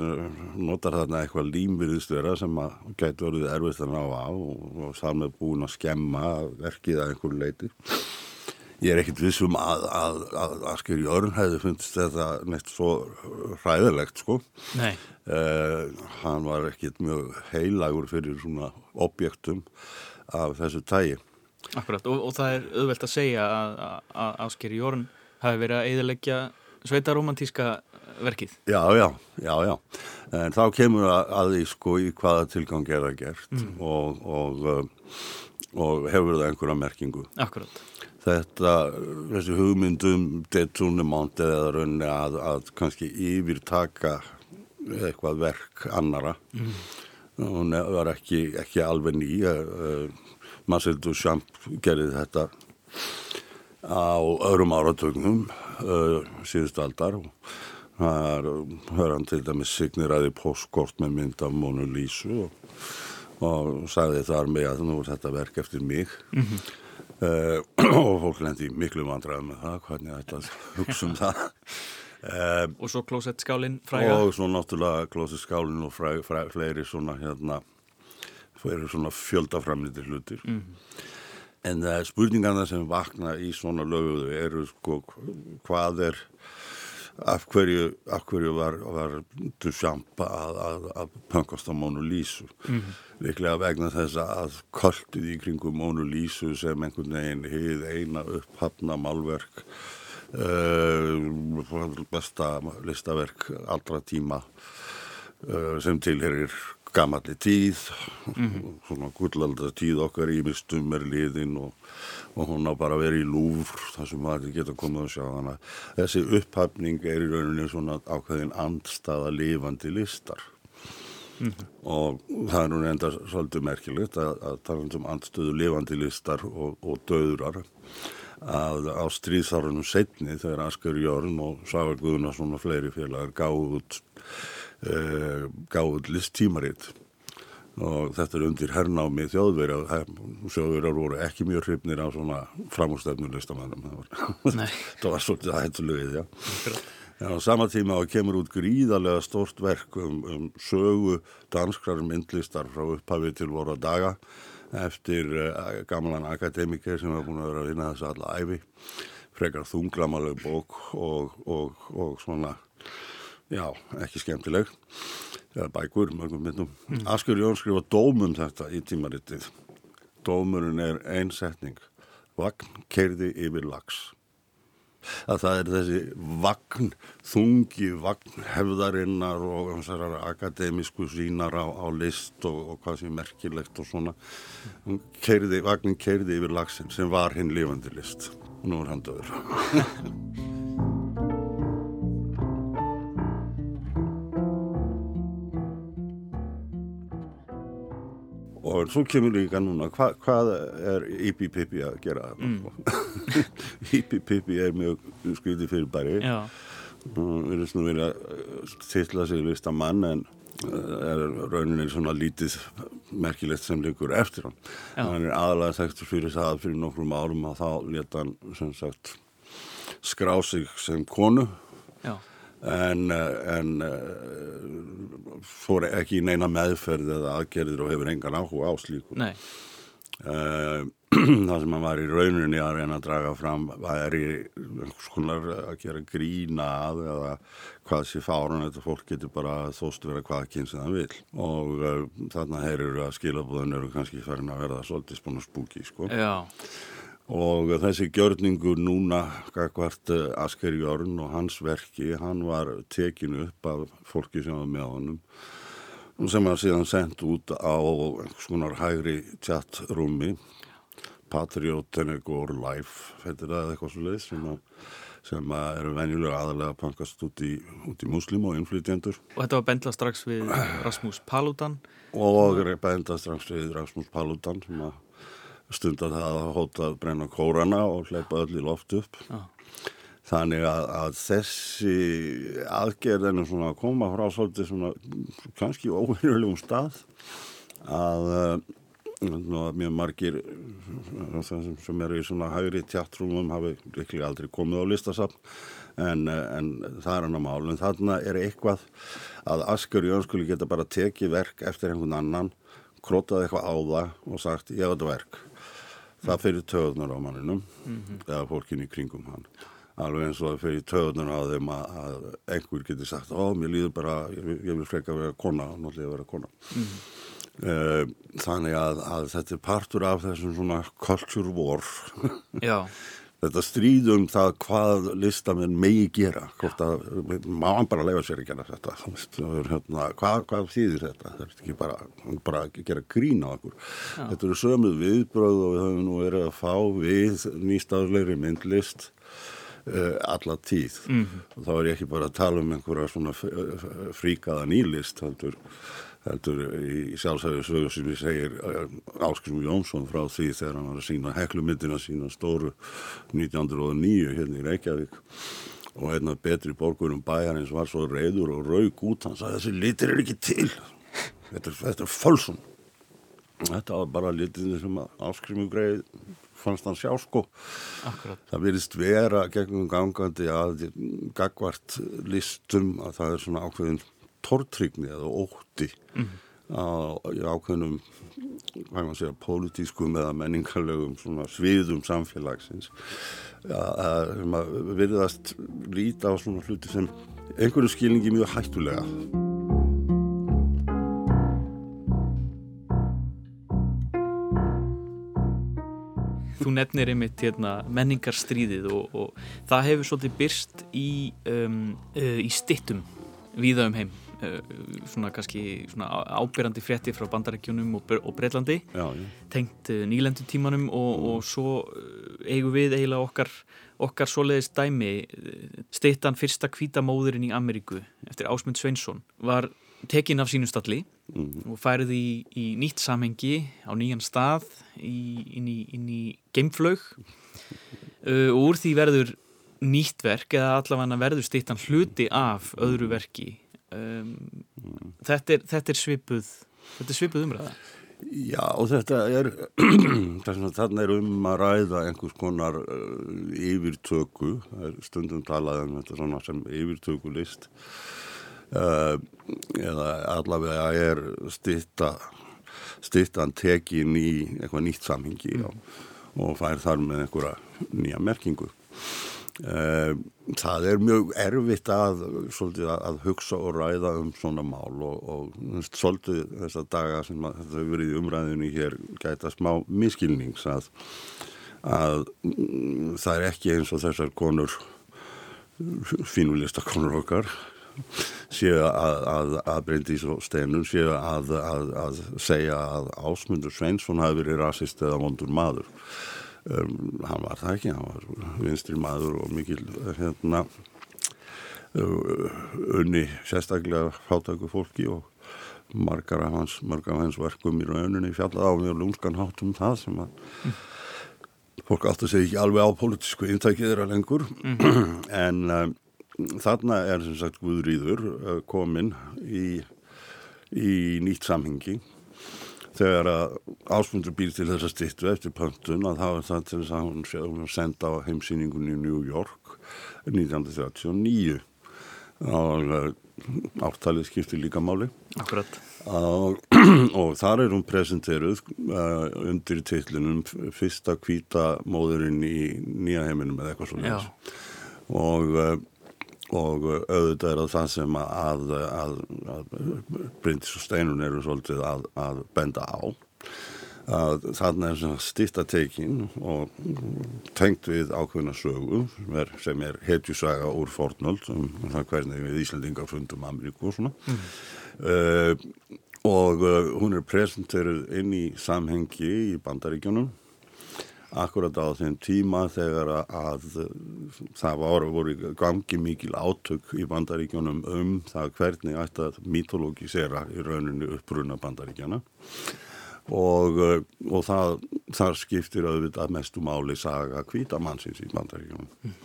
notar þarna eitthvað límvirðistvera sem að gæti orðið erfitt að ná á og, og þar með búin að skemma verkið að einhverju leiti Ég er ekkert vissum að, að, að Asker Jörn hefði fundist þetta neitt svo hræðilegt sko. Nei. Uh, hann var ekkert mjög heilagur fyrir svona objektum af þessu tægi. Akkurat og, og það er auðvelt að segja að, að Asker Jörn hafi verið að eðilegja sveitaromantíska verkið. Já, já, já, já. En þá kemur að því sko í hvaða tilgang er það gert mm. og, og, uh, og hefur það einhverja merkingu. Akkurat þetta, þessi hugmyndum detunement eða raunni að, að kannski yfirtaka eitthvað verk annara mm. hún var ekki, ekki alveg ný uh, Marcel Duchamp gerði þetta á öðrum áratögnum uh, síðust aldar það er hann til dæmis signiraði postkort með mynd af Mona Lísu og, og sagði þar með að nú er þetta verk eftir mig mm -hmm. Uh, og fólk lendi miklu vandræðum með það, hvernig þetta hugsa um það. Uh, Og svo klósettskálinn fræga. Og svo náttúrulega klósettskálinn og fræ, fræ, fleiri svona hérna fleiri svona fjöldaframlýttir hlutir. Mm -hmm. en það er spurningarna sem vakna í svona löguðu eru sko hvað er af hverju, af hverju var, var Duchamp að, að, að pöngast á Mónu Lísu mm -hmm. líklega vegna þess að koltið í kringum Mónu Lísu sem einhvern veginn hið eina upphafna málverk uh, besta listaverk allra tíma uh, sem tilherir gamalli tíð mm -hmm. svona gullaldra tíð okkar í mistum er liðin og, og hún á bara að vera í lúfr þar sem maður geta komið að sjá hana þessi upphafning er í rauninni svona ákveðin andstaða lifandi listar mm -hmm. og það er nú enda svolítið merkilegt að, að tala um andstöðu lifandi listar og, og döðurar að á stríðsárunum setni þegar Asker Jörn og Svavar Guðnarsson og fleiri félagar gáðu út uh, gáð listtímaritt og þetta er undir hernámi þjóðverja. Þjóðverjar voru ekki mjög hrifnir á svona framústefnu listamannum það var svolítið að hættulugið já. já, á sama tíma og kemur út gríðarlega stort verk um, um sögu danskrar myndlistar frá upphafi til voru að daga eftir uh, gamlan akademiker sem hefur búin að vera að vinna þess að alla æfi frekar þunglamaleg bók og, og, og svona Já, ekki skemmtileg. Það er bækur, mörgum myndum. Mm. Askur Jón skrifa dómum þetta í tímaritið. Dómurinn er einsetning. Vagn keirði yfir lags. Að það er þessi vagn, þungi vagn hefðarinnar og akademísku sínar á, á list og, og hvað sem er merkilegt og svona. Keirði, vagnin keirði yfir lagsin sem var hinn lifandi list. Nú er hann döður. og svo kemur líka núna hva, hvað er Pippi að gera mm. Íbí Pippi er mjög skritið fyrir bæri. Við erum svona verið að tilla sig vist að mann en eh, er rauninni svona lítið merkilegt sem líkur eftir hann. Já. hann er aðalega þekktur fyrir það fyrir nokkrum árum að þá leta hann sem sagt skrá sig sem konu. Já en, eh, en eh, fór ekki í neina meðferð eða aðgerðir og hefur engan áhuga á slíku. Nei. Uh, það sem hann var í rauninni að reyna að draga fram var í einhvers konar að gera grína að eða hvað sé fárun þetta fólk getur bara þóst vera hvað kynns það vil og uh, þarna heyrur að skilabúðun eru kannski farin að verða svolítið spónu spúki sko. Já og þessi gjörningur núna kakvart eh, Asker Jörn og hans verki, hann var tekinu upp af fólki sem var með honum sem var síðan sendt út á skonar hægri chatrúmi Patriotenegur Life heitir það eitthvað svo leið sem, sem eru venjulega aðalega að pankast út í, í muslim og innflytjendur. Og þetta var bendla strax við Rasmus Paludan. Og bendla strax við Rasmus Paludan sem að stundar það að hóta að brenna kórana og hleypa öll í loft upp. Já. þannig að, að þessi aðgerðinu svona að koma frá svolítið svona kannski óvinnulegum stað að mjög margir sem eru í svona hægri tjattrúmum hafi ekki aldrei komið á listasafn en, en það er hann að málu en þarna er eitthvað að Asker Jónskuli geta bara tekið verk eftir einhvern annan, krótað eitthvað á það og sagt ég hef þetta verk það fyrir töðunar á manninum mm -hmm. eða fólkin í kringum hann alveg eins og það fyrir töðunar á þeim að, að einhver getur sagt ó, mér líður bara, ég, ég vil freka að vera kona og náttúrulega vera kona mm -hmm. þannig að, að þetta er partur af þessum svona culture war já þetta stríðum það hvað listamenn megi gera hvort að hann bara lega sér að gera þetta? Hérna, hvað, hvað þýðir þetta? Þetta er ekki bara, bara að gera grín á okkur. Já. þetta eru sömuð viðbröð og við höfum nú verið að fá við nýstafleiri myndlist uh, alla tíð. Mm -hmm. og þá er ég ekki bara að tala um einhverja svona fríkaða nýlist heldur heldur í sjálfsæðu sögur sem ég segir eh, Áskilsson Jónsson frá því þegar hann var að sína heklumyndina sína stóru 1909 hérna í Reykjavík. Og einna betri borgurum bæjarins var svo reyður og raug út. Hann sagði þessi litir er ekki til. Þetta þetta er fölsum þetta var bara litinni sem Áskilsson greið fannst hann sjá sko. Akkurat. það virðist vera gegnum gangandi að gagvart listum að það er svona ákveðin tortrygni eða ótti mm á, ákveðnum hvað maður segja, pólitískum eða menningarlegum sviðum samfélagsins að virðast líta á svona hluti sem einhverju skilningi mjög hættulega. Þú nefnir einmitt hérna, menningarstríðið og, og það hefur svolítið byrst í, um, uh, í stittum viða um heim svona kannski svona ábyrrandi frétti frá bandarækjunum og, og Breitlandi já, já. tengt eh, nýlendu tímanum og, mm. og svo eh, eigum við eiginlega okkar, okkar svoleiðis dæmi stittan fyrsta kvítamóðurinn í Ameríku eftir Ásmund Sveinsson var tekinn af sínum stalli mm. og færið í, í nýtt samhengi á nýjan stað í, inn í, í geimflög uh, og úr því verður nýtt verk eða allavega verður stittan hluti af öðru verki um, mm. þetta, er, þetta er svipuð þetta er svipuð umræða Já og þetta er þarna er um að ræða einhvers konar uh, yfirtöku stundum talað um þetta svona sem yfirtöku list uh, eða allavega er stitta stittan tekin í eitthvað nýtt samhengi mm. og fær þar með einhverja nýja merkingu það er mjög erfitt að, svolítið, að hugsa og ræða um svona mál og, og svolítið þessar daga sem að, hefur verið í umræðinu hér gæta smá miskilnings að, að mm, það er ekki eins og þessar konur fínulista konur okkar séu að, að Bryndís og Steinun séu að segja að Ásmundur Sveinsson hafi verið rasist eða vondur maður um, hann var það ekki, hann var vinstri maður og mikil hérna unni sérstaklega fátæku fólki og margar af hans, margar af hans verkum í rauninni fjallað á mjög lúmskan hátt um það sem að mm. fólk alltaf segi ekki alveg á politísku intækið þeirra lengur mm. en um, þarna er sem sagt Guðrýður uh, komin í, í nýtt samhengi þegar að áspundur býr til þessa stittu eftir pöntun að það var það til þess að hún, senda á heimsýningunni í New York 1939 og eh, áttalið skipti líka máli. Akkurat. Og, og þar er hún presenteruð uh, undir teitlunum fyrsta kvíta móðurinn í nýja heiminum eða eitthvað svona og uh, og auðvitað er það sem að, að, að Bryndis og Steinun eru svolítið að, að benda á. Þannig er svona stýttatekin og tengt við ákveðna sögu sem er, sem er hetjusaga úr fornöld um það hvernig við Íslandingar fundum Ameríku og svona. Mm. uh, og uh, hún er presenteruð inn í samhengi í bandaríkjunum akkurat á þeim tíma þegar að það voru, voru gangi mikil átök í bandaríkjónum um það hvernig ætti að mitológisera í rauninu uppbruna bandaríkjana og, og það, þar skiptir auðvitað mestu máli saga kvítamannsins í bandaríkjónum mm.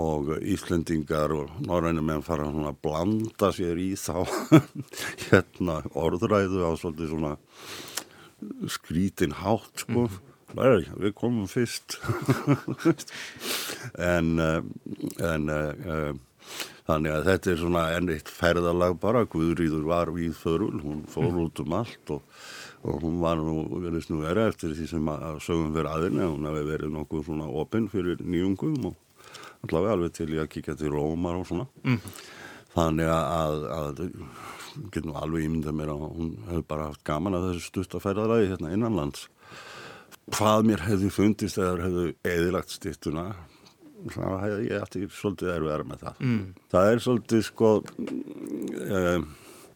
og Íslendingar og norrænum menn fara að blanda sér í þá hérna orðræðu á svolítið svona skrítin hátt sko mm. Nei, við komum fyrst en, uh, en uh, þannig að þetta er svona ennitt ferðalag bara, Guðrýður var við förul, hún fór mm. út um allt og, og hún var nú, verðist nú vera eftir því sem að sögum fyrir aðinni, hún hefði verið nokkuð svona opinn fyrir nýjungum og allavega alveg til í að kíkja til Rómar og svona mm. þannig að, að getum alveg ímyndað mér að hún hefði bara haft gaman að þessu stuttaferðaræði hérna innanlands hvað mér hefði fundist eða hefði eðilagt stittuna þá hefði ég eftir svolítið erfiðar með það mm. það er svolítið sko uh,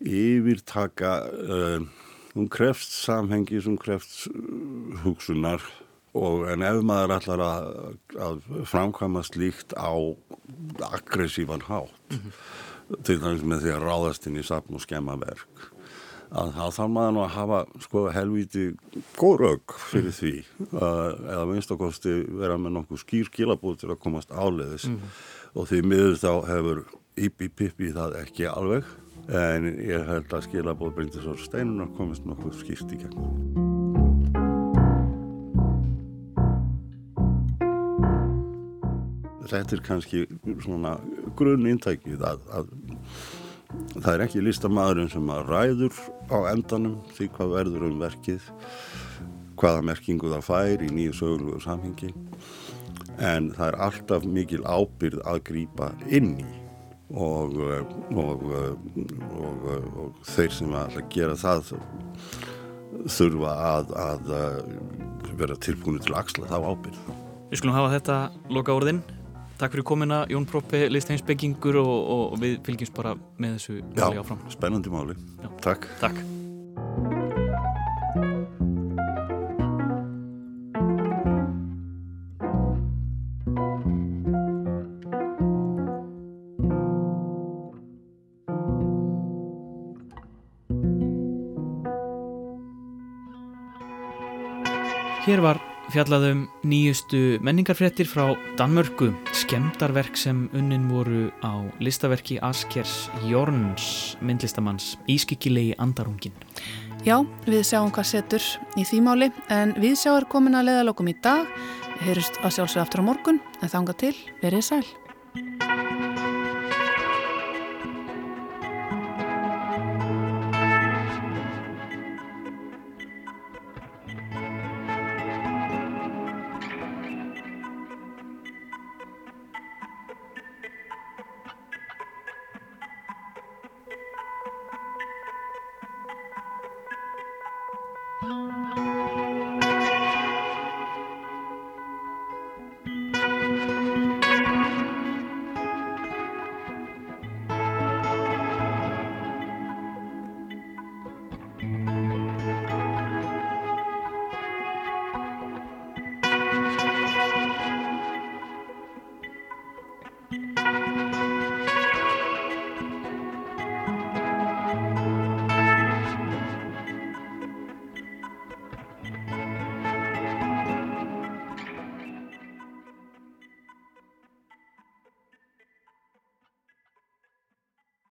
yfirtaka uh, hún krefst samhengi hún krefst hugsunar og en ef maður ætlar að, að framkvæma slíkt á aggressívan hátt mm -hmm. til dæmis með því að ráðast inn í sapn og skemma verk að þá þarf maður nú að hafa sko helvíti góð raug fyrir því uh, eða minnstakosti vera með nokkuð skýr skilabúð til að komast áleiðis mm -hmm. og því miður þá hefur Íbí Pippi það ekki alveg en ég held að skilabúð Bryndisór Steinunar komist nokkuð skýrt í gegn þetta er kannski svona grunn intækið að, að það er ekki listamæðurinn sem að ræður á endanum því hvað verður um verkið hvaða merkingu það fær í nýju sögulegu samhengi. En það er alltaf mikil ábyrð að grýpa inn í og, og, og, og þeir sem að gera það þurfa að, að vera tilbúinu til að axla þá ábyrð Við skulum hafa þetta loka orðin Takk fyrir komina Jón Proppi, listeinsbyggingur og, og við fylgjumst bara með þessu máli áfram. Já, spennandi máli. Já. Takk. Takk. Hér var fjallaðum nýjustu menningarfrettir frá Danmörku, skemdarverk sem unnin voru á listaverki Askers Jorns, myndlistamanns, ískikilegi andarungin. Já, við sjáum hvað setur í þýmáli, en við sjáum komin að leðalokum í dag. Við heyrjumst að sjálfsögja aftur á morgun, en þanga til, verið sæl.